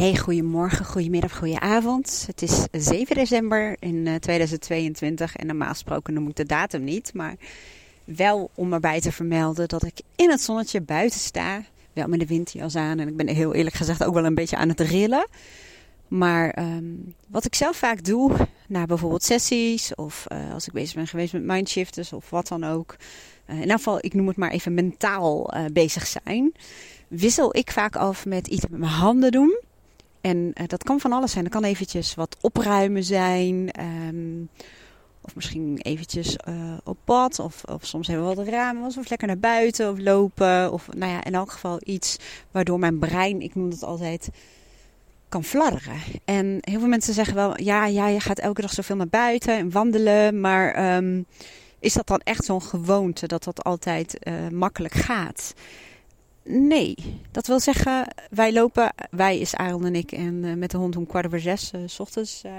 Hey, goedemorgen, goedemiddag, goedenavond. Het is 7 december in 2022 en normaal gesproken noem ik de datum niet, maar wel om erbij te vermelden dat ik in het zonnetje buiten sta. Wel met de windjas aan en ik ben heel eerlijk gezegd ook wel een beetje aan het rillen. Maar um, wat ik zelf vaak doe, na bijvoorbeeld sessies of uh, als ik bezig ben geweest met mindshifters of wat dan ook. Uh, in ieder geval, ik noem het maar even mentaal bezig zijn. Wissel ik vaak af met iets met mijn handen doen. En dat kan van alles zijn. Dat kan eventjes wat opruimen zijn. Um, of misschien eventjes uh, op pad. Of, of soms hebben we wat ramen. Of lekker naar buiten of lopen. Of nou ja, in elk geval iets waardoor mijn brein, ik noem het altijd, kan fladderen. En heel veel mensen zeggen wel, ja, ja je gaat elke dag zoveel naar buiten en wandelen. Maar um, is dat dan echt zo'n gewoonte dat dat altijd uh, makkelijk gaat? Nee, dat wil zeggen, wij lopen, wij is Aaron en ik, en uh, met de hond om kwart over zes, uh, s ochtends, uh,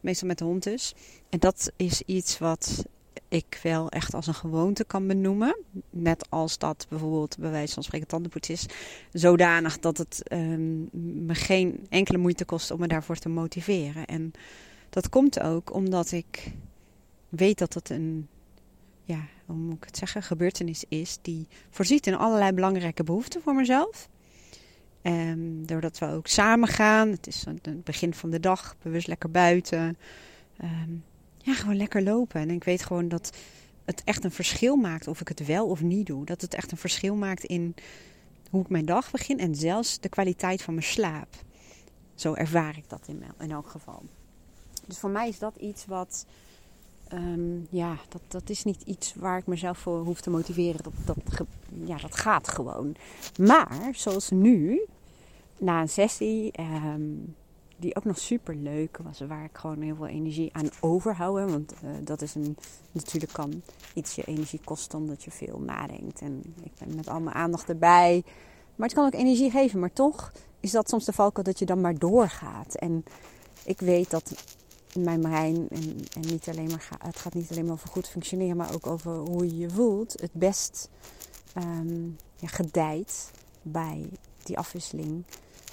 meestal met de hond dus. En dat is iets wat ik wel echt als een gewoonte kan benoemen. Net als dat bijvoorbeeld bij wijze van spreken tandenpoets is. Zodanig dat het um, me geen enkele moeite kost om me daarvoor te motiveren. En dat komt ook omdat ik weet dat het een ja, hoe moet ik het zeggen, gebeurtenis is die voorziet in allerlei belangrijke behoeften voor mezelf. En doordat we ook samen gaan, het is het begin van de dag, bewust lekker buiten. Um, ja, gewoon lekker lopen. En ik weet gewoon dat het echt een verschil maakt of ik het wel of niet doe. Dat het echt een verschil maakt in hoe ik mijn dag begin en zelfs de kwaliteit van mijn slaap. Zo ervaar ik dat in, in elk geval. Dus voor mij is dat iets wat Um, ja, dat, dat is niet iets waar ik mezelf voor hoef te motiveren. Dat, dat, ja, dat gaat gewoon. Maar zoals nu, na een sessie, um, die ook nog super leuk was, waar ik gewoon heel veel energie aan overhoud. Want uh, dat is een, natuurlijk kan iets je energie kosten omdat je veel nadenkt. En ik ben met al mijn aandacht erbij. Maar het kan ook energie geven. Maar toch is dat soms de valkuil dat je dan maar doorgaat. En ik weet dat mijn brein, en, en niet alleen maar het gaat niet alleen maar over goed functioneren, maar ook over hoe je je voelt, het best um, ja, gedijt bij die afwisseling.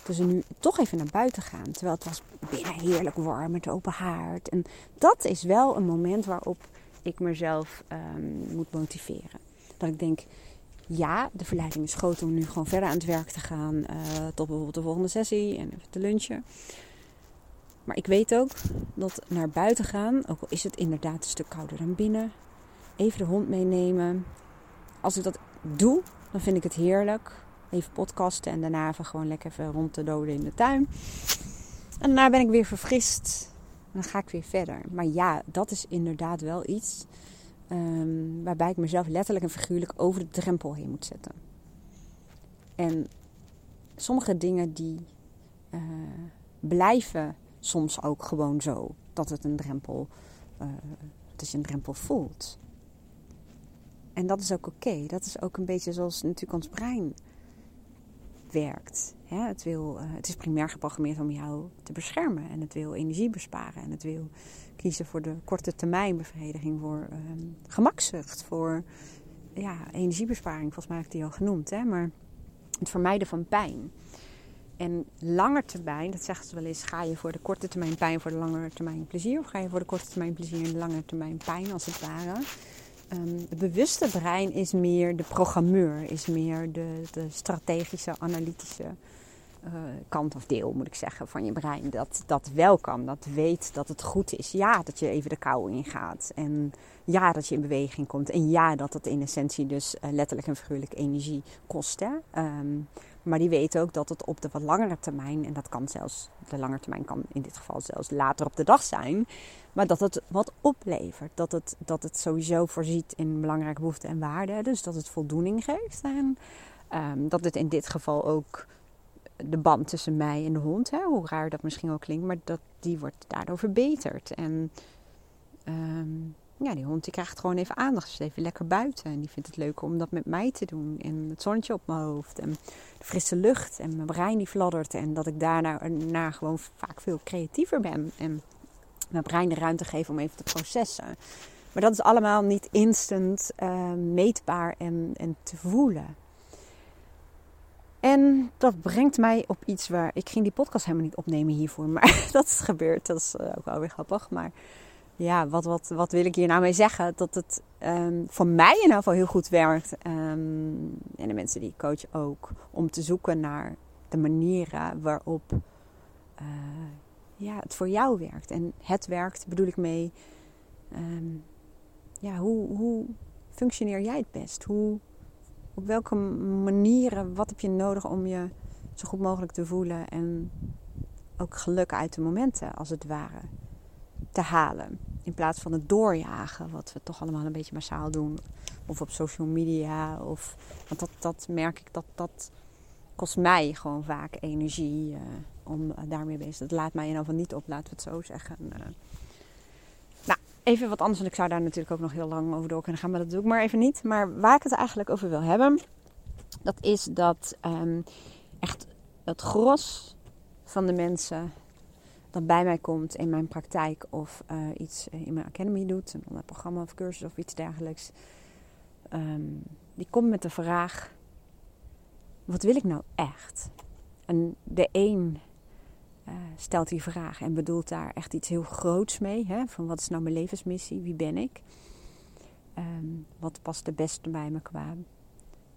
Dus nu toch even naar buiten gaan. Terwijl het was binnen heerlijk warm met open haard. En dat is wel een moment waarop ik mezelf um, moet motiveren. Dat ik denk, ja, de verleiding is groot om nu gewoon verder aan het werk te gaan. Uh, tot bijvoorbeeld de volgende sessie en even te lunchen. Maar ik weet ook dat naar buiten gaan, ook al is het inderdaad een stuk kouder dan binnen, even de hond meenemen. Als ik dat doe, dan vind ik het heerlijk. Even podcasten en daarna even gewoon lekker even rond te doden in de tuin. En daarna ben ik weer verfrist. En dan ga ik weer verder. Maar ja, dat is inderdaad wel iets um, waarbij ik mezelf letterlijk en figuurlijk over de drempel heen moet zetten. En sommige dingen die uh, blijven soms ook gewoon zo. Dat het een drempel, uh, dat je een drempel voelt. En dat is ook oké. Dat is ook een beetje zoals natuurlijk ons brein werkt. Het, wil, uh, het is primair geprogrammeerd om jou te beschermen. En het wil energie besparen. En het wil kiezen voor de korte termijn bevrediging. Voor uh, gemakzucht. Voor ja, energiebesparing. Volgens mij heb ik die al genoemd. Hè? Maar het vermijden van pijn. En langer termijn, dat zeggen ze wel eens, ga je voor de korte termijn pijn voor de lange termijn plezier? Of ga je voor de korte termijn plezier en de lange termijn pijn, als het ware? Um, het bewuste brein is meer de programmeur, is meer de, de strategische, analytische uh, kant of deel, moet ik zeggen, van je brein. Dat dat wel kan, dat weet dat het goed is. Ja, dat je even de kou ingaat. En ja, dat je in beweging komt. En ja, dat het in essentie dus uh, letterlijk en figuurlijk energie kost. Hè? Um, maar die weten ook dat het op de wat langere termijn, en dat kan zelfs, de lange termijn kan in dit geval zelfs later op de dag zijn, maar dat het wat oplevert. Dat het, dat het sowieso voorziet in belangrijke behoeften en waarden. Dus dat het voldoening geeft. En um, dat het in dit geval ook de band tussen mij en de hond, hè, hoe raar dat misschien ook klinkt, maar dat, die wordt daardoor verbeterd. En um, ja, die hond die krijgt gewoon even aandacht. Ze is even lekker buiten. En die vindt het leuk om dat met mij te doen. En het zonnetje op mijn hoofd. En de frisse lucht. En mijn brein die fladdert. En dat ik daarna na gewoon vaak veel creatiever ben. En mijn brein de ruimte geven om even te processen. Maar dat is allemaal niet instant uh, meetbaar en, en te voelen. En dat brengt mij op iets waar ik ging die podcast helemaal niet opnemen hiervoor, maar dat is gebeurd. Dat is ook wel weer grappig. Maar ja, wat, wat, wat wil ik hier nou mee zeggen? Dat het um, voor mij in ieder geval heel goed werkt. Um, en de mensen die ik coach ook. Om te zoeken naar de manieren waarop uh, ja, het voor jou werkt. En het werkt, bedoel ik mee. Um, ja, hoe, hoe functioneer jij het best? Hoe, op welke manieren, wat heb je nodig om je zo goed mogelijk te voelen en ook geluk uit de momenten, als het ware, te halen. In plaats van het doorjagen, wat we toch allemaal een beetje massaal doen. Of op social media. Of, want dat, dat merk ik, dat, dat kost mij gewoon vaak energie uh, om uh, daarmee bezig te Dat laat mij in ieder geval niet op, laten we het zo zeggen. Uh, nou, even wat anders, want ik zou daar natuurlijk ook nog heel lang over door kunnen gaan. Maar dat doe ik maar even niet. Maar waar ik het eigenlijk over wil hebben, dat is dat um, echt het gros van de mensen dat bij mij komt in mijn praktijk of uh, iets in mijn academy doet, een programma of cursus of iets dergelijks, um, die komt met de vraag: wat wil ik nou echt? En de een uh, stelt die vraag en bedoelt daar echt iets heel groots mee, hè? van wat is nou mijn levensmissie, wie ben ik? Um, wat past het beste bij me qua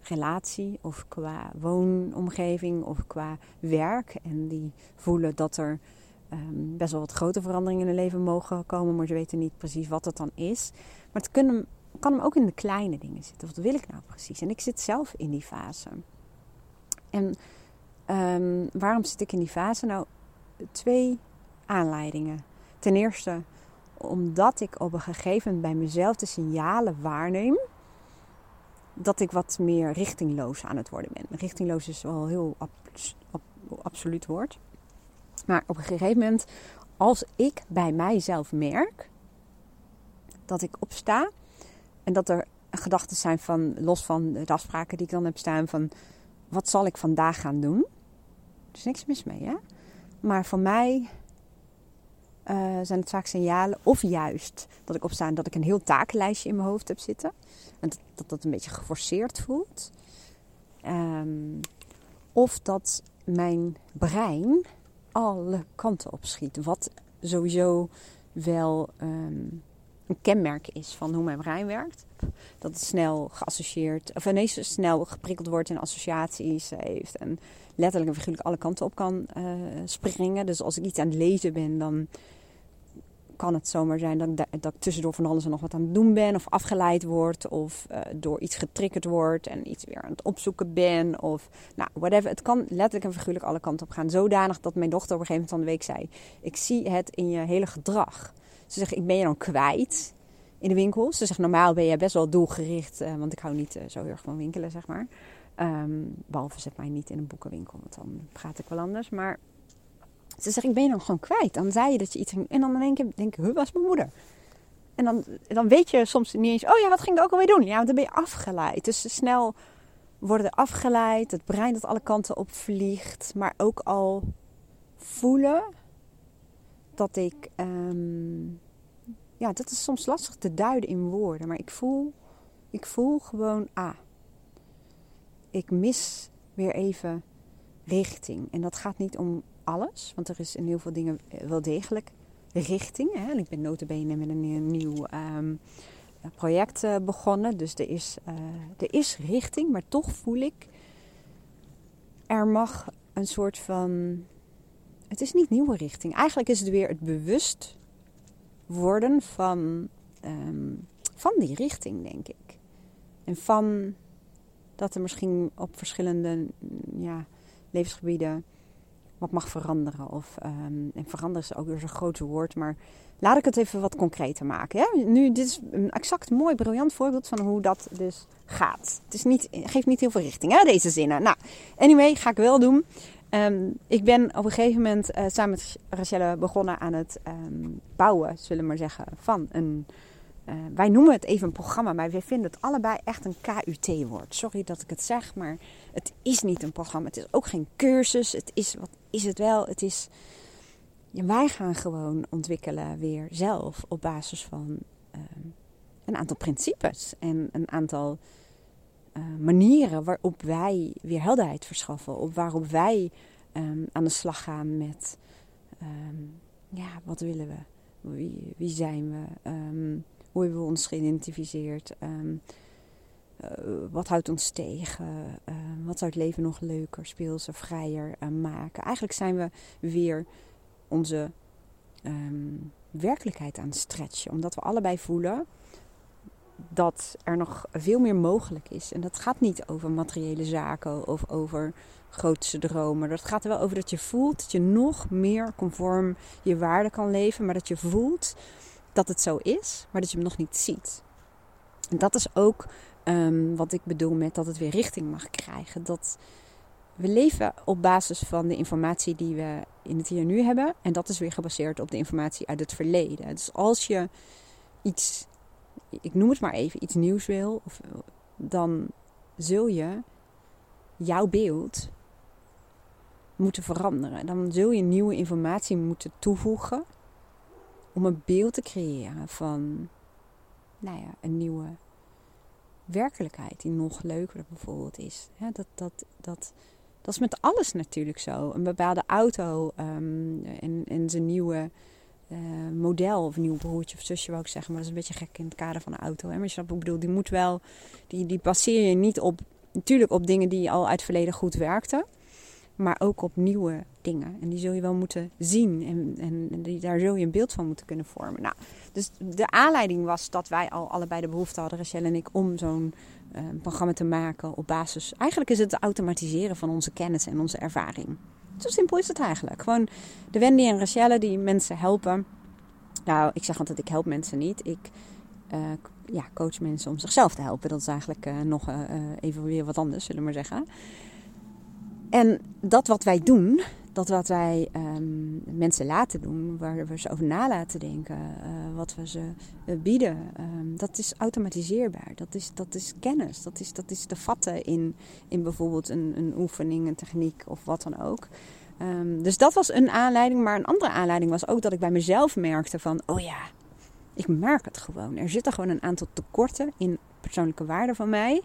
relatie of qua woonomgeving of qua werk? En die voelen dat er um, best wel wat grote veranderingen in hun leven mogen komen, maar ze weten niet precies wat het dan is. Maar het kunnen, kan hem ook in de kleine dingen zitten. Wat wil ik nou precies? En ik zit zelf in die fase. En um, waarom zit ik in die fase? Nou, twee aanleidingen. Ten eerste omdat ik op een gegeven moment bij mezelf de signalen waarneem dat ik wat meer richtingloos aan het worden ben. Richtingloos is wel heel ab ab absoluut woord. Maar op een gegeven moment, als ik bij mijzelf merk dat ik opsta en dat er gedachten zijn van, los van de afspraken die ik dan heb staan, van wat zal ik vandaag gaan doen? Er is niks mis mee, hè? Maar voor mij uh, zijn het vaak signalen, of juist dat ik opsta en dat ik een heel takenlijstje in mijn hoofd heb zitten. En dat dat, een beetje geforceerd voelt. Um, of dat mijn brein alle kanten op schiet. Wat sowieso wel um, een kenmerk is van hoe mijn brein werkt. Dat het snel geassocieerd, of ineens snel geprikkeld wordt in associaties heeft. En letterlijk en figuurlijk alle kanten op kan uh, springen. Dus als ik iets aan het lezen ben, dan kan het zomaar zijn dat, dat ik tussendoor van alles en nog wat aan het doen ben. Of afgeleid word. Of uh, door iets getriggerd word. En iets weer aan het opzoeken ben. Of nou, whatever. Het kan letterlijk en figuurlijk alle kanten op gaan. Zodanig dat mijn dochter op een gegeven moment van de week zei. Ik zie het in je hele gedrag. Ze zegt, ik ben je dan kwijt in de winkel. Ze zegt, normaal ben je best wel doelgericht. Uh, want ik hou niet uh, zo heel erg van winkelen, zeg maar. Um, behalve zet mij niet in een boekenwinkel. Want dan praat ik wel anders. Maar ze zegt, ik ben je dan gewoon kwijt. Dan zei je dat je iets. En dan denk ik, denk ik, huh, was mijn moeder? En dan, dan weet je soms niet eens... Oh ja, wat ging ik ook alweer doen? Ja, want dan ben je afgeleid. Dus snel worden afgeleid. Het brein dat alle kanten op vliegt. Maar ook al voelen dat ik... Um, ja, dat is soms lastig te duiden in woorden. Maar ik voel, ik voel gewoon... Ah, ik mis weer even richting. En dat gaat niet om alles, want er is in heel veel dingen eh, wel degelijk richting. Hè? ik ben notabene met een nieuw um, project uh, begonnen, dus er is, uh, er is richting, maar toch voel ik er mag een soort van. Het is niet nieuwe richting. Eigenlijk is het weer het bewust worden van, um, van die richting, denk ik. En van dat er misschien op verschillende ja, levensgebieden wat mag veranderen. Of, um, en veranderen is ook weer zo'n groot woord, maar laat ik het even wat concreter maken. Hè? Nu, dit is een exact mooi, briljant voorbeeld van hoe dat dus gaat. Het is niet, geeft niet heel veel richting, hè, deze zinnen. Nou, anyway, ga ik wel doen. Um, ik ben op een gegeven moment uh, samen met Rachelle begonnen aan het um, bouwen, zullen we maar zeggen, van een uh, wij noemen het even een programma, maar wij vinden het allebei echt een KUT-woord. Sorry dat ik het zeg, maar het is niet een programma. Het is ook geen cursus. Het is, wat is het wel? Het is, wij gaan gewoon ontwikkelen weer zelf op basis van uh, een aantal principes en een aantal manieren waarop wij weer helderheid verschaffen. Op waarop wij ehm, aan de slag gaan met ehm, ja, wat willen we? Wie, wie zijn we? hoe hebben we ons geïdentificeerd? Uh, wat houdt ons tegen? wat zou het leven nog leuker, speelser, vrijer maken? Eigenlijk zijn we weer onze werkelijkheid aan het stretchen. Omdat we allebei voelen dat er nog veel meer mogelijk is. En dat gaat niet over materiële zaken of over grootste dromen. Dat gaat er wel over dat je voelt dat je nog meer conform je waarde kan leven, maar dat je voelt dat het zo is, maar dat je hem nog niet ziet. En dat is ook ehm, wat ik bedoel met dat het weer richting mag krijgen. Dat we leven op basis van de informatie die we in het hier nu hebben. En dat is weer gebaseerd op de informatie uit het verleden. Dus als je iets ik noem het maar even, iets nieuws wil, of, dan zul je jouw beeld moeten veranderen. Dan zul je nieuwe informatie moeten toevoegen om een beeld te creëren van nou ja, een nieuwe werkelijkheid die nog leuker bijvoorbeeld is. dat, dat, dat, dat is met alles natuurlijk zo. Een bepaalde auto um, en, zijn nieuwe uh, model of nieuw broertje of zusje wou ik zeggen. Maar dat is een beetje gek in het kader van een auto. Hè? Maar je snapt ik bedoel, die moet wel, die, die baseer je niet op, natuurlijk op dingen die al uit het verleden goed werkten. Maar ook op nieuwe dingen. En die zul je wel moeten zien. En, en die, daar zul je een beeld van moeten kunnen vormen. Nou, dus de aanleiding was dat wij al allebei de behoefte hadden, Rachel en ik, om zo'n uh, programma te maken op basis. Eigenlijk is het het automatiseren van onze kennis en onze ervaring. Zo simpel is het eigenlijk. Gewoon de Wendy en Rachelle die mensen helpen. Nou, ik zeg altijd, ik help mensen niet. Ik uh, ja, coach mensen om zichzelf te helpen. Dat is eigenlijk uh, nog even weer wat anders, zullen we maar zeggen. En dat wat wij doen, dat wat wij um, mensen laten doen, waar we ze over na laten denken, wat we ze bieden, um, dat is automatiseerbaar. Dat is, dat is kennis. Dat is, dat is te vatten in, in bijvoorbeeld een, een oefening, een techniek of wat dan ook. Um, dus dat was een aanleiding. Maar een andere aanleiding was ook dat ik bij mezelf merkte van, oh ja, ik merk het gewoon. Er zitten gewoon een aantal tekorten in persoonlijke waarden van mij.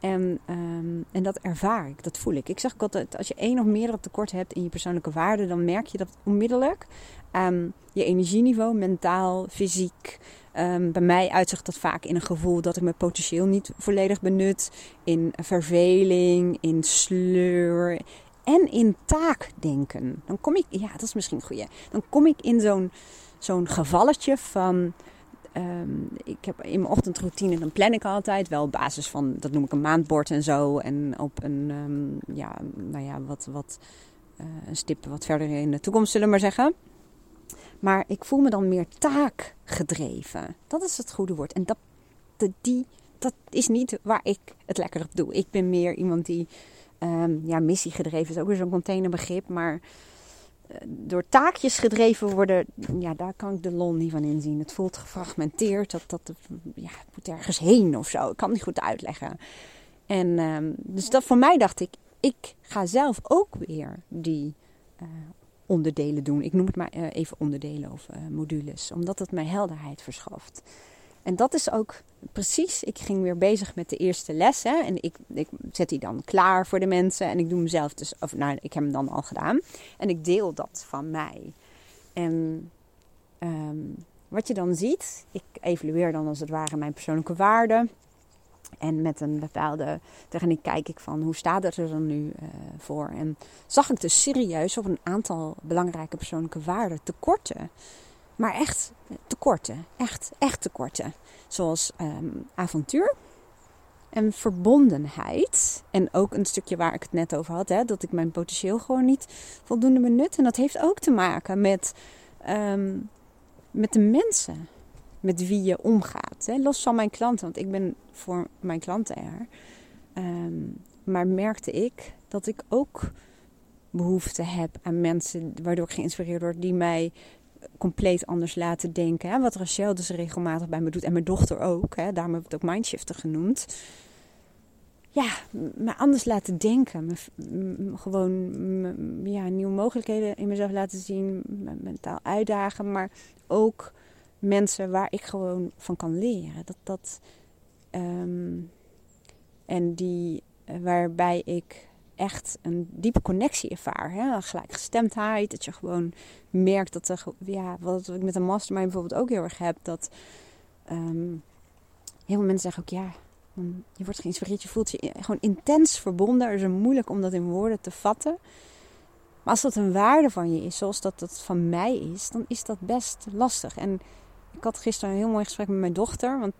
En, um, en dat ervaar ik, dat voel ik. Ik zeg altijd, als je één of meerdere tekorten hebt in je persoonlijke waarden, dan merk je dat onmiddellijk aan je energieniveau, mentaal, fysiek. Um, bij mij uitzicht dat vaak in een gevoel dat ik mijn potentieel niet volledig benut. In verveling, in sleur, en in taakdenken. Dan kom ik, ja, dat is misschien een goeie. Dan kom ik in zo'n zo'n gevalletje van. Um, ik heb in mijn ochtendroutine, dan plan ik altijd wel op basis van, dat noem ik een maandbord en zo. En op een, um, ja, nou ja, wat, wat, uh, een stip wat verder in de toekomst, zullen we maar zeggen. Maar ik voel me dan meer taakgedreven. Dat is het goede woord. En dat, die, dat is niet waar ik het lekker op doe. Ik ben meer iemand die Um, ja, missiegedreven is ook weer zo'n containerbegrip. Maar door taakjes gedreven worden, ja, daar kan ik de lol niet van inzien. Het voelt gefragmenteerd. Dat, dat ja, het moet ergens heen of zo. Ik kan het niet goed uitleggen. En um, dus dat voor mij dacht ik, ik ga zelf ook weer die uh, onderdelen doen. Ik noem het maar uh, even onderdelen of modules. Omdat het mij helderheid verschaft. En dat is ook precies. Ik ging weer bezig met de eerste les. En ik, ik zet die dan klaar voor de mensen. En ik doe hem zelf dus. Of nou, ik heb hem dan al gedaan. En ik deel dat van mij. En um, wat je dan ziet. Ik evalueer dan als het ware mijn persoonlijke waarden. En met een bepaalde techniek kijk ik van hoe staat het er dan nu uh, voor. En zag ik dus serieus op een aantal belangrijke persoonlijke waarden tekorten. Maar echt tekorten. Echt, echt tekorten. Zoals um, avontuur en verbondenheid. En ook een stukje waar ik het net over had. Hè, dat ik mijn potentieel gewoon niet voldoende benut. En dat heeft ook te maken met, um, met de mensen met wie je omgaat. Hè. Los van mijn klanten. Want ik ben voor mijn klanten er. Um, maar merkte ik dat ik ook behoefte heb aan mensen waardoor ik geïnspireerd word die mij compleet anders laten denken. Hè? Wat Rachel dus regelmatig bij me doet. En mijn dochter ook. Hè? Daarom heb ik het ook mindshifter genoemd. Ja, me anders laten denken. Me, gewoon ja, nieuwe mogelijkheden in mezelf laten zien. Mentaal uitdagen. Maar ook mensen waar ik gewoon van kan leren. Dat, dat, um, En die, eh, waarbij ik echt een diepe connectie ervaar. Hè? Gelijkgestemdheid. Dat je gewoon merkt dat er, ja, wat ik met een mastermind bijvoorbeeld ook heel erg heb, dat um, heel veel mensen zeggen ook ja, je wordt geïnspireerd, je voelt je gewoon intens verbonden. Er is moeilijk om dat in woorden te vatten. Maar als dat een waarde van je is, zoals dat dat van mij is, dan is dat best lastig. En ik had gisteren een heel mooi gesprek met mijn dochter, want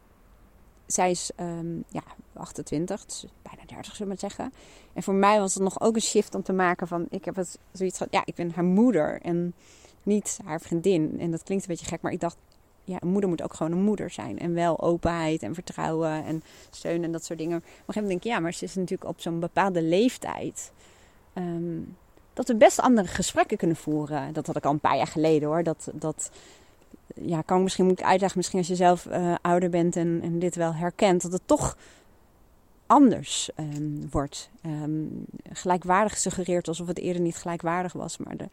zij is um, ja, 28, dus bijna 30 zullen we zeggen. En voor mij was het nog ook een shift om te maken van, ik heb het zoiets van, ja, ik ben haar moeder en niet haar vriendin. En dat klinkt een beetje gek, maar ik dacht, ja, een moeder moet ook gewoon een moeder zijn. En wel openheid en vertrouwen en steun en dat soort dingen. Maar op een gegeven moment denk ik, ja, maar ze is natuurlijk op zo'n bepaalde leeftijd. Ehm, dat we best andere gesprekken kunnen voeren. Dat had ik al een paar jaar geleden hoor. Dat, dat ja, kan misschien moet ik uitleggen, misschien als je zelf uh, ouder bent en, en dit wel herkent, dat het toch anders um, wordt. Um, gelijkwaardig gesuggereerd alsof het eerder niet gelijkwaardig was. Maar de,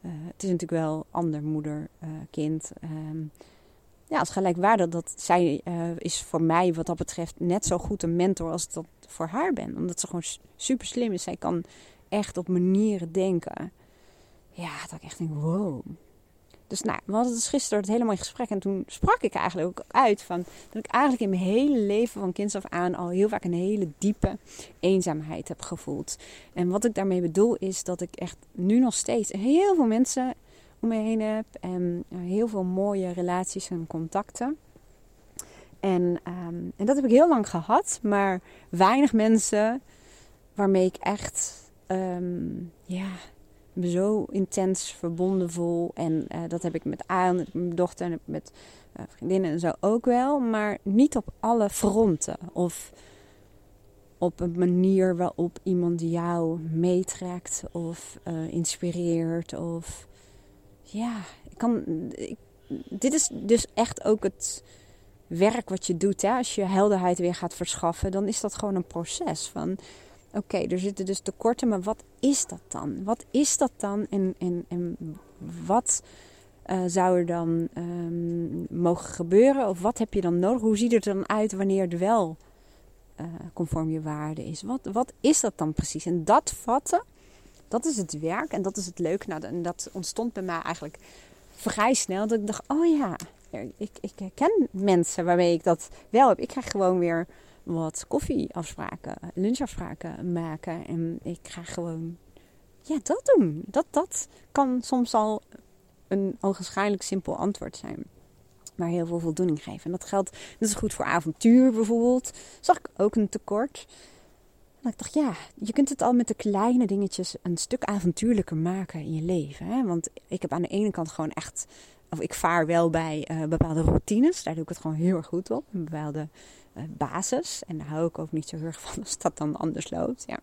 uh, het is natuurlijk wel ander moeder, uh, kind. Um, ja, als gelijkwaardig dat zij is voor mij wat dat betreft net zo goed een mentor als dat voor haar ben. Omdat ze gewoon super slim is. Zij kan echt op manieren denken. Ja, dat ik echt denk, wow. Dus nou, we hadden dus gisteren het hele mooie gesprek. En toen sprak ik eigenlijk ook uit van dat ik eigenlijk in mijn hele leven van kinds af aan al heel vaak een hele diepe eenzaamheid heb gevoeld. En wat ik daarmee bedoel is dat ik echt nu nog steeds heel veel mensen om me heen heb. En heel veel mooie relaties en contacten. En, um, en dat heb ik heel lang gehad. Maar weinig mensen waarmee ik echt um, ja, me zo intens verbonden voel. En uh, dat heb ik met Aan, mijn dochter en met uh, vriendinnen en zo ook wel. Maar niet op alle fronten. Of op een manier waarop iemand jou meetrekt of uh, inspireert. Of ja, ik kan. Dit is dus echt ook het werk wat je doet. Hè? Als je helderheid weer gaat verschaffen, dan is dat gewoon een proces van Oké, er zitten dus tekorten, maar wat is dat dan? Wat is dat dan en, en, en wat uh, zou er dan um, mogen gebeuren? Of wat heb je dan nodig? Hoe ziet het er dan uit wanneer het wel uh, conform je waarde is? Wat, wat is dat dan precies? En dat vatten, dat is het werk en dat is het leuke. Nou, en dat ontstond bij mij eigenlijk vrij snel. Dat ik dacht, oh ja, ik, ik ken mensen waarmee ik dat wel heb. Ik krijg gewoon weer wat koffieafspraken, lunchafspraken maken. En ik ga gewoon ja, dat doen. Dat, dat kan soms al een ogenschijnlijk simpel antwoord zijn. Maar heel veel voldoening geven. En dat geldt, dat is goed voor avontuur bijvoorbeeld. Zag ik ook een tekort. En ik dacht, ja, je kunt het al met de kleine dingetjes een stuk avontuurlijker maken in je leven. Hè? Want ik heb aan de ene kant gewoon echt, of ik vaar wel bij uh, bepaalde routines. Daar doe ik het gewoon heel erg goed op. Een bepaalde uh, basis. En daar hou ik ook niet zo heel erg van als dat dan anders loopt. Ja.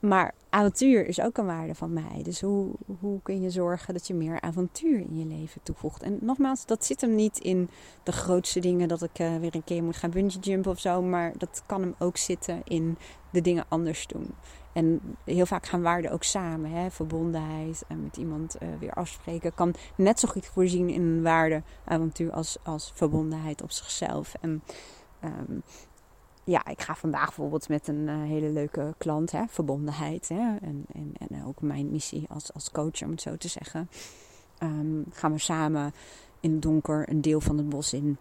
Maar avontuur is ook een waarde van mij. Dus hoe, hoe kun je zorgen dat je meer avontuur in je leven toevoegt? En nogmaals, dat zit hem niet in de grootste dingen dat ik uh, weer een keer moet gaan bungee jumpen of zo. Maar dat kan hem ook zitten in de dingen anders doen. En heel vaak gaan waarden ook samen. Hè? Verbondenheid en met iemand uh, weer afspreken kan net zo goed voorzien in een waarde avontuur als, als verbondenheid op zichzelf. En Um, ja, ik ga vandaag bijvoorbeeld met een uh, hele leuke klant, hè, verbondenheid. Hè, en, en, en ook mijn missie als, als coach, om het zo te zeggen. Um, gaan we samen in het donker een deel van het bos in.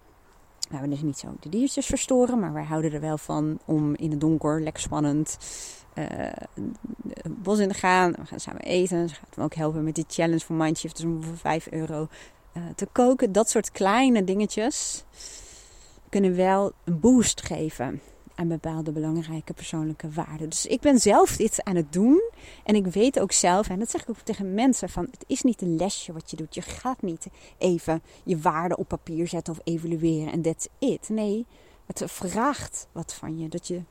We hebben dus niet zo de diertjes verstoren, maar wij houden er wel van om in het donker, lekker spannend, het bos in te gaan. We gaan samen eten. Ze gaat me ook helpen met die challenge van Mindshift, dus om voor 5 euro uh, te koken. Dat soort kleine dingetjes kunnen wel een boost geven aan bepaalde belangrijke persoonlijke waarden. Dus ik ben zelf dit aan het doen. En ik weet ook zelf, en dat zeg ik ook tegen mensen: van het is niet een lesje wat je doet. Je gaat niet even je waarden op papier zetten of evalueren en that's it. Nee, het vraagt wat van je. Dat je,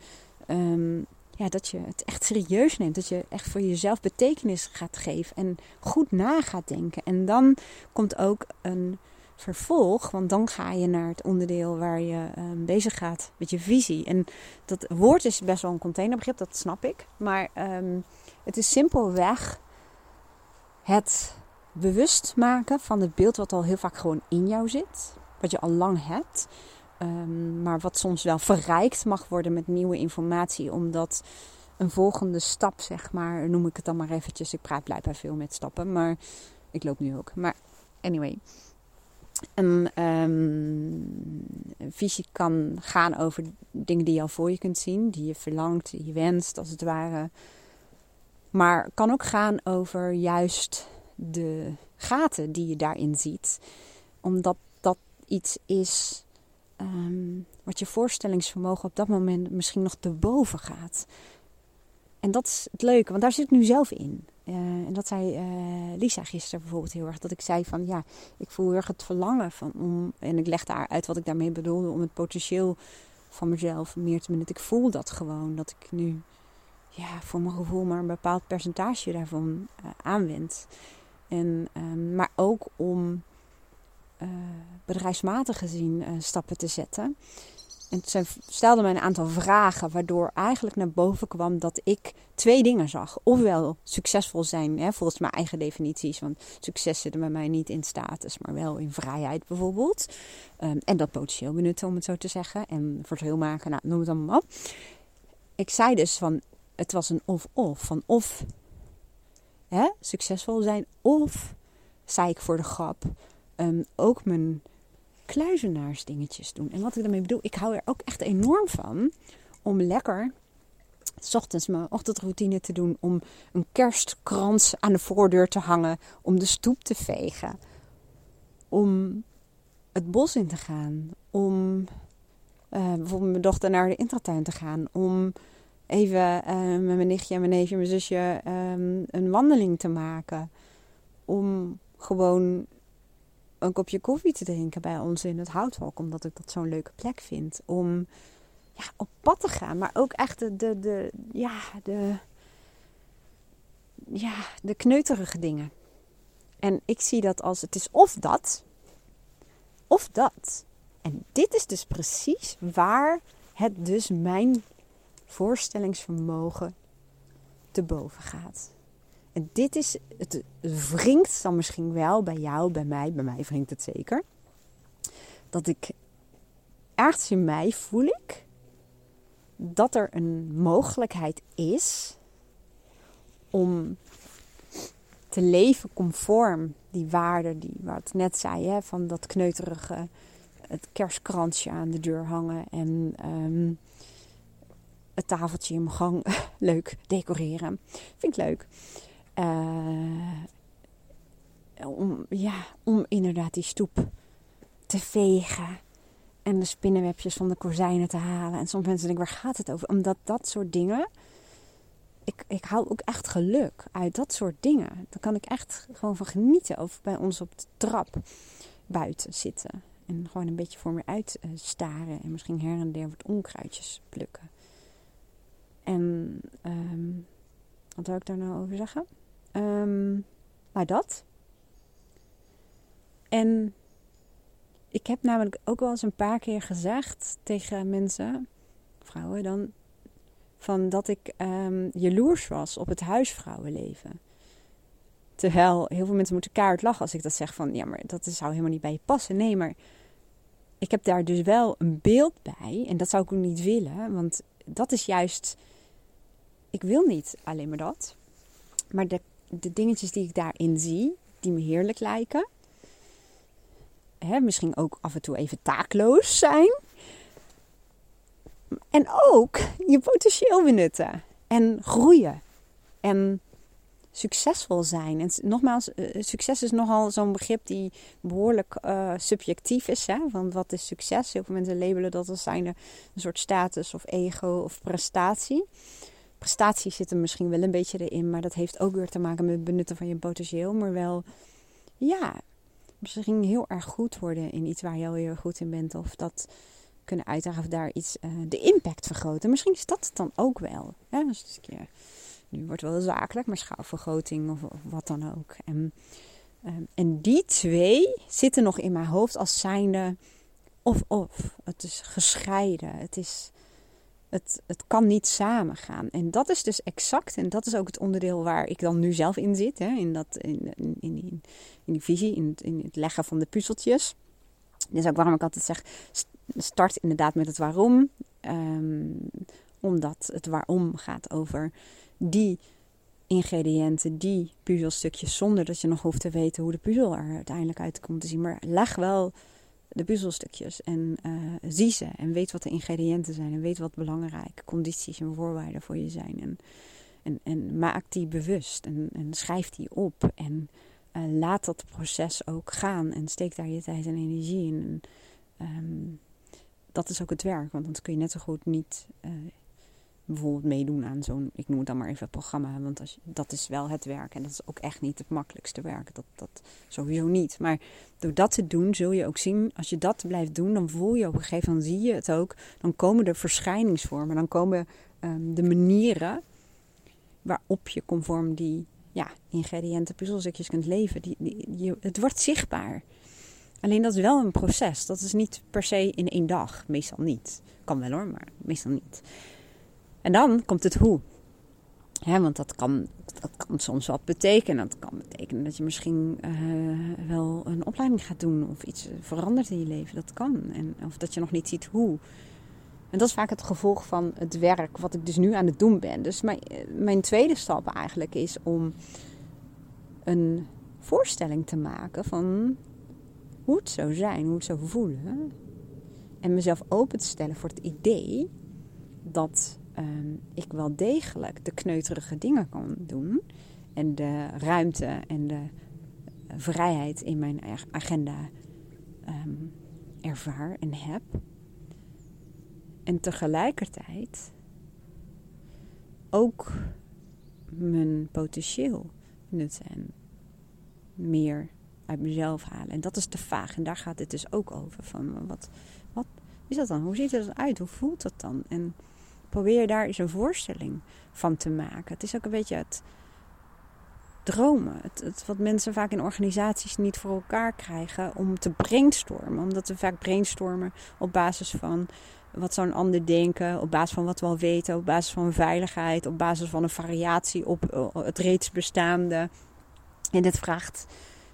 um, ja, dat je het echt serieus neemt. Dat je echt voor jezelf betekenis gaat geven en goed na gaat denken. En dan komt ook een vervolg. Want dan ga je naar het onderdeel waar je um, bezig gaat met je visie. En dat woord is best wel een containerbegrip, dat snap ik. Maar um, het is simpelweg het bewust maken van het beeld wat al heel vaak gewoon in jou zit. Wat je al lang hebt. Ehm, maar wat soms wel verrijkt mag worden met nieuwe informatie, omdat een volgende stap, zeg maar, noem ik het dan maar eventjes. Ik praat blijkbaar veel met stappen, maar ik loop nu ook. Maar anyway, een um, visie kan gaan over dingen die je al voor je kunt zien, die je verlangt, die je wenst, als het ware. Maar kan ook gaan over juist de gaten die je daarin ziet. Omdat dat iets is um, wat je voorstellingsvermogen op dat moment misschien nog te boven gaat. En dat is het leuke, want daar zit ik nu zelf in. Uh, en dat zei uh, Lisa gisteren bijvoorbeeld heel erg. Dat ik zei van ja, ik voel heel erg het verlangen van om. En ik leg daar uit wat ik daarmee bedoelde. Om het potentieel van mezelf meer te benutten. Ik voel dat gewoon. Dat ik nu ja, voor mijn gevoel maar een bepaald percentage daarvan uh, aanwend. En, um, maar ook om bedrijfsmatig gezien stappen te zetten. En ze stelde mij een aantal vragen, waardoor eigenlijk naar boven kwam dat ik twee dingen zag. Ofwel succesvol zijn, hè, volgens mijn eigen definities. Want succes zit er bij mij niet in status, maar wel in vrijheid bijvoorbeeld. Um, en dat potentieel benutten, om het zo te zeggen. En verschil maken, nou, noem het allemaal op. Ik zei dus van, het was een of-of. Van of hè, succesvol zijn, of, zei ik voor de grap, um, ook mijn kluizenaarsdingetjes doen. En wat ik daarmee bedoel, ik hou er ook echt enorm van om lekker s ochtends mijn ochtendroutine te doen. Om een kerstkrans aan de voordeur te hangen. Om de stoep te vegen. Om het bos in te gaan. Om uh, bijvoorbeeld mijn dochter naar de intratuin te gaan. Om even uh, met mijn nichtje en mijn neefje en mijn zusje um, een wandeling te maken. Om gewoon een kopje koffie te drinken bij ons in het houtvalk. Omdat ik dat zo'n leuke plek vind. Om ja, op pad te gaan. Maar ook echt de, de, de, ja, de, ja, de kneuterige dingen. En ik zie dat als het is of dat. Of dat. En dit is dus precies waar het dus mijn voorstellingsvermogen te boven gaat. En dit is, het wringt dan misschien wel bij jou, bij mij, bij mij wringt het zeker. Dat ik ergens in mij voel ik dat er een mogelijkheid is om te leven conform die waarden die wat net zei, hè, van dat kneuterige, het kerstkransje aan de deur hangen en um, het tafeltje in mijn gang leuk decoreren. Vind ik leuk. Uh, om, ja, om inderdaad die stoep te vegen. En de spinnenwebjes van de kozijnen te halen. En soms mensen denken, waar gaat het over? Omdat dat soort dingen... Ik, ik haal ook echt geluk uit dat soort dingen. Daar kan ik echt gewoon van genieten. Of bij ons op de trap buiten zitten. En gewoon een beetje voor me uit uh, staren. En misschien her en der wat onkruidjes plukken. En um, wat wil ik daar nou over zeggen? Um, maar dat. En ik heb namelijk ook wel eens een paar keer gezegd tegen mensen, vrouwen dan, van dat ik um, jaloers was op het huisvrouwenleven. Terwijl heel veel mensen moeten kaart lachen als ik dat zeg van, ja, maar dat zou helemaal niet bij je passen. Nee, maar ik heb daar dus wel een beeld bij en dat zou ik ook niet willen, want dat is juist, ik wil niet alleen maar dat. Maar de de dingetjes die ik daarin zie, die me heerlijk lijken. Hè, misschien ook af en toe even taakloos zijn. En ook je potentieel benutten. En groeien. En succesvol zijn. En nogmaals, uh, succes is nogal zo'n begrip die behoorlijk uh, subjectief is. Hè? Want wat is succes? Heel veel mensen labelen dat als zijnde een soort status of ego of prestatie prestatie zit er misschien wel een beetje erin, maar dat heeft ook weer te maken met het benutten van je potentieel. Maar wel, ja, misschien heel erg goed worden in iets waar je al heel goed in bent. Of dat kunnen uitdragen of daar iets, uh, de impact vergroten. Misschien is dat dan ook wel. Hè? Dus, ja, nu wordt het wel zakelijk, maar schaalvergroting of, wat dan ook. En, um, en die twee zitten nog in mijn hoofd als zijnde of-of. Het is gescheiden. Het is het, het kan niet samen gaan. En dat is dus exact, en dat is ook het onderdeel waar ik dan nu zelf in zit, hè, in, dat, in, in, in, in die visie, in het, in het leggen van de puzzeltjes. Dus ook waarom ik altijd zeg, start inderdaad met het waarom. Ehm, omdat het waarom gaat over die ingrediënten, die puzzelstukjes, zonder dat je nog hoeft te weten hoe de puzzel er uiteindelijk uit komt te zien. Maar leg wel de puzzelstukjes en uh, zie ze en weet wat de ingrediënten zijn en weet wat belangrijke condities en voorwaarden voor je zijn. En, en, en maak die bewust en, en schrijf die op en uh, laat dat proces ook gaan en steek daar je tijd en energie in. En, um, dat is ook het werk, want dan kun je net zo goed niet uh, bijvoorbeeld meedoen aan zo'n, ik noem het dan maar even programma, want als dat is wel het werk en dat is ook echt niet het makkelijkste werk. Dat, dat sowieso niet. Maar door dat te doen zul je ook zien, als je dat blijft doen, dan voel je op een gegeven moment, zie je het ook, dan komen de verschijningsvormen, dan komen um, de manieren waarop je conform die ja, ingrediënten, puzzelstukjes kunt leven. Die, die, het wordt zichtbaar. Alleen dat is wel een proces. Dat is niet per se in één dag. Meestal niet. Kan wel hoor, maar meestal niet. En dan komt het hoe. want dat kan, dat kan soms wat betekenen. Dat kan betekenen dat je misschien uh, wel een opleiding gaat doen of iets verandert in je leven. Dat kan. En, of dat je nog niet ziet hoe. En dat is vaak het gevolg van het werk wat ik dus nu aan het doen ben. Dus mijn, mijn tweede stap eigenlijk is om een voorstelling te maken van hoe het zou zijn, hoe het zou voelen. En mezelf open te stellen voor het idee dat uh, ik wel degelijk de kneuterige dingen kan doen. En de ruimte en de vrijheid in mijn agenda um, ervaar en heb. En tegelijkertijd ook mijn potentieel nutten en meer uit mezelf halen. En dat is te vaag. En daar gaat het dus ook over. Van wat, wat is dat dan? Hoe ziet het eruit? Hoe voelt dat dan? En probeer daar eens een voorstelling van te maken. Het is ook een beetje het dromen. Het, het, wat mensen vaak in organisaties niet voor elkaar krijgen om te brainstormen. Omdat we vaak brainstormen op basis van wat zou een ander denken, op basis van wat we al weten, op basis van veiligheid, op basis van een variatie op eh, het reeds bestaande. En dit vraagt,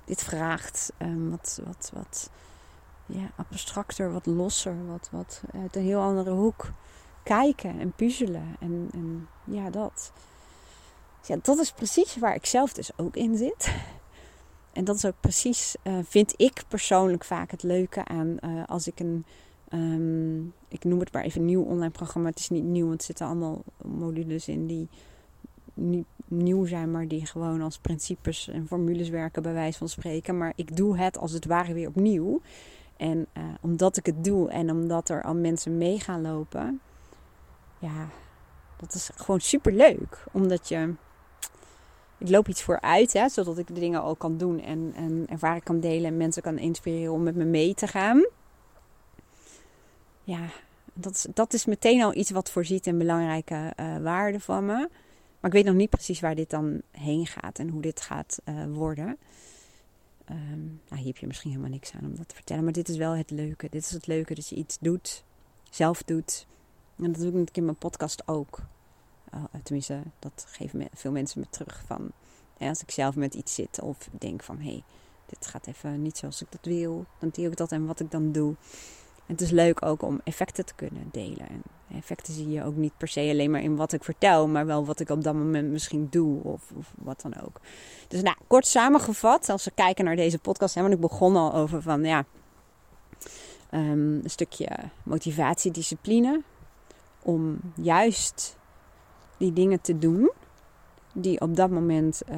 dit vraagt um, wat, wat, wat ja, abstracter, wat losser, wat, wat uit een heel andere hoek kijken en puzzelen. En, en ja, dat. Ja, dat is precies waar ik zelf dus ook in zit. En dat is ook precies, uh, vind ik persoonlijk vaak het leuke aan uh, als ik een Um, ik noem het maar even nieuw online programma. Het is niet nieuw, want er zitten allemaal modules in die niet nieuw zijn, maar die gewoon als principes en formules werken, bij wijze van spreken. Maar ik doe het als het ware weer opnieuw. En uh, omdat ik het doe en omdat er al mensen mee gaan lopen, ja, dat is gewoon super leuk. Omdat je. Ik loop iets vooruit, hè, zodat ik de dingen al kan doen en, en ervaring kan delen en mensen kan inspireren om met me mee te gaan ja, dat is, dat is meteen al iets wat voorziet in belangrijke uh, waarden van me. Maar ik weet nog niet precies waar dit dan heen gaat en hoe dit gaat uh, worden. Um, nou, hier heb je misschien helemaal niks aan om dat te vertellen. Maar dit is wel het leuke. Dit is het leuke dat je iets doet, zelf doet. En dat doe ik natuurlijk in mijn podcast ook. Uh, tenminste, dat geven veel mensen me terug van. Ja, als ik zelf met iets zit of denk van hé, hey, dit gaat even niet zoals ik dat wil, dan deel ik dat en wat ik dan doe het is leuk ook om effecten te kunnen delen. En effecten zie je ook niet per se alleen maar in wat ik vertel, maar wel wat ik op dat moment misschien doe of, of wat dan ook. Dus nou, kort samengevat, als we kijken naar deze podcast, hebben we ik begon al over van ja, um, een stukje motivatie, discipline. Om juist die dingen te doen die op dat moment uh,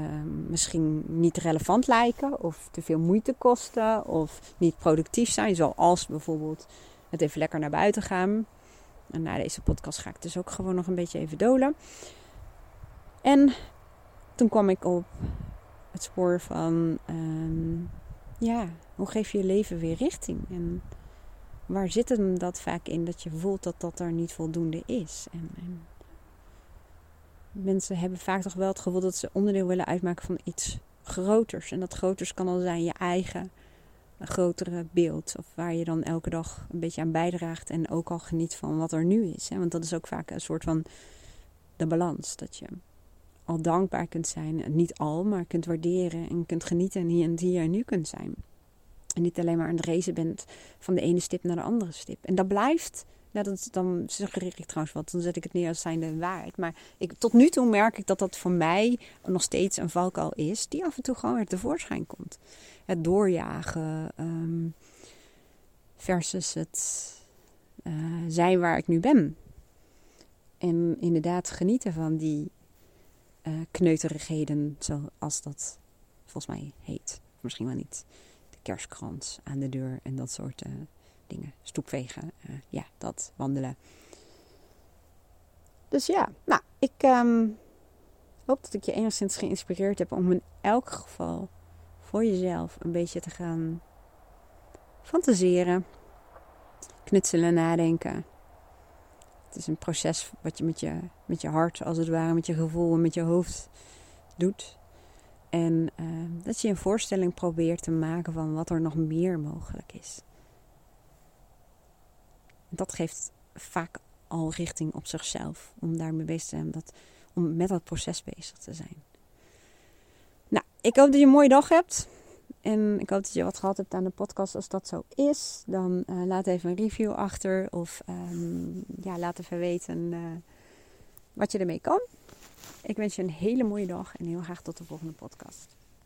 misschien niet relevant lijken of te veel moeite kosten of niet productief zijn. Zoals bijvoorbeeld het even lekker naar buiten gaan. En na deze podcast ga ik dus ook gewoon nog een beetje even dolen. En toen kwam ik op het spoor van, um, ja, hoe geef je je leven weer richting? En waar zit hem dat vaak in dat je voelt dat dat er niet voldoende is? En, en mensen hebben vaak toch wel het gevoel dat ze onderdeel willen uitmaken van iets groters. En dat groters kan al zijn je eigen grotere beeld. Of waar je dan elke dag een beetje aan bijdraagt en ook al geniet van wat er nu is. Want dat is ook vaak een soort van de balans. Dat je al dankbaar kunt zijn. Niet al, maar kunt waarderen en kunt genieten en hier en hier en nu kunt zijn. En niet alleen maar aan het bent van de ene stip naar de andere stip. En dat blijft. Nou, dat, dan suggereer ik trouwens wat. Dan zet ik het neer als zijnde waarheid. Maar ik, tot nu toe merk ik dat dat voor mij nog steeds een valkuil is. Die af en toe gewoon weer tevoorschijn komt. Het doorjagen. Ehm, versus het uh, zijn waar ik nu ben. En inderdaad genieten van die uh, kneuterigheden, zoals dat volgens mij heet. Misschien wel niet. Kerstkrans aan de deur en dat soort uh, dingen. Stoepvegen, ja, dat, wandelen. Dus ja, nou, ik um, hoop dat ik je enigszins geïnspireerd heb om in elk geval voor jezelf een beetje te gaan fantaseren knutselen, nadenken. Het is een proces wat je met je, met je hart, als het ware, met je gevoel en met je hoofd doet. En uh, dat je een voorstelling probeert te maken van wat er nog meer mogelijk is. Dat geeft vaak al richting op zichzelf. Om daarmee bezig te zijn. Dat, om met dat proces bezig te zijn. Nou, ik hoop dat je een mooie dag hebt. En ik hoop dat je wat gehad hebt aan de podcast. Als dat zo is, dan uh, laat even een review achter. Of um, ja, laat even weten uh, wat je ermee kan. Ik wens je een hele mooie dag en heel graag tot de volgende podcast.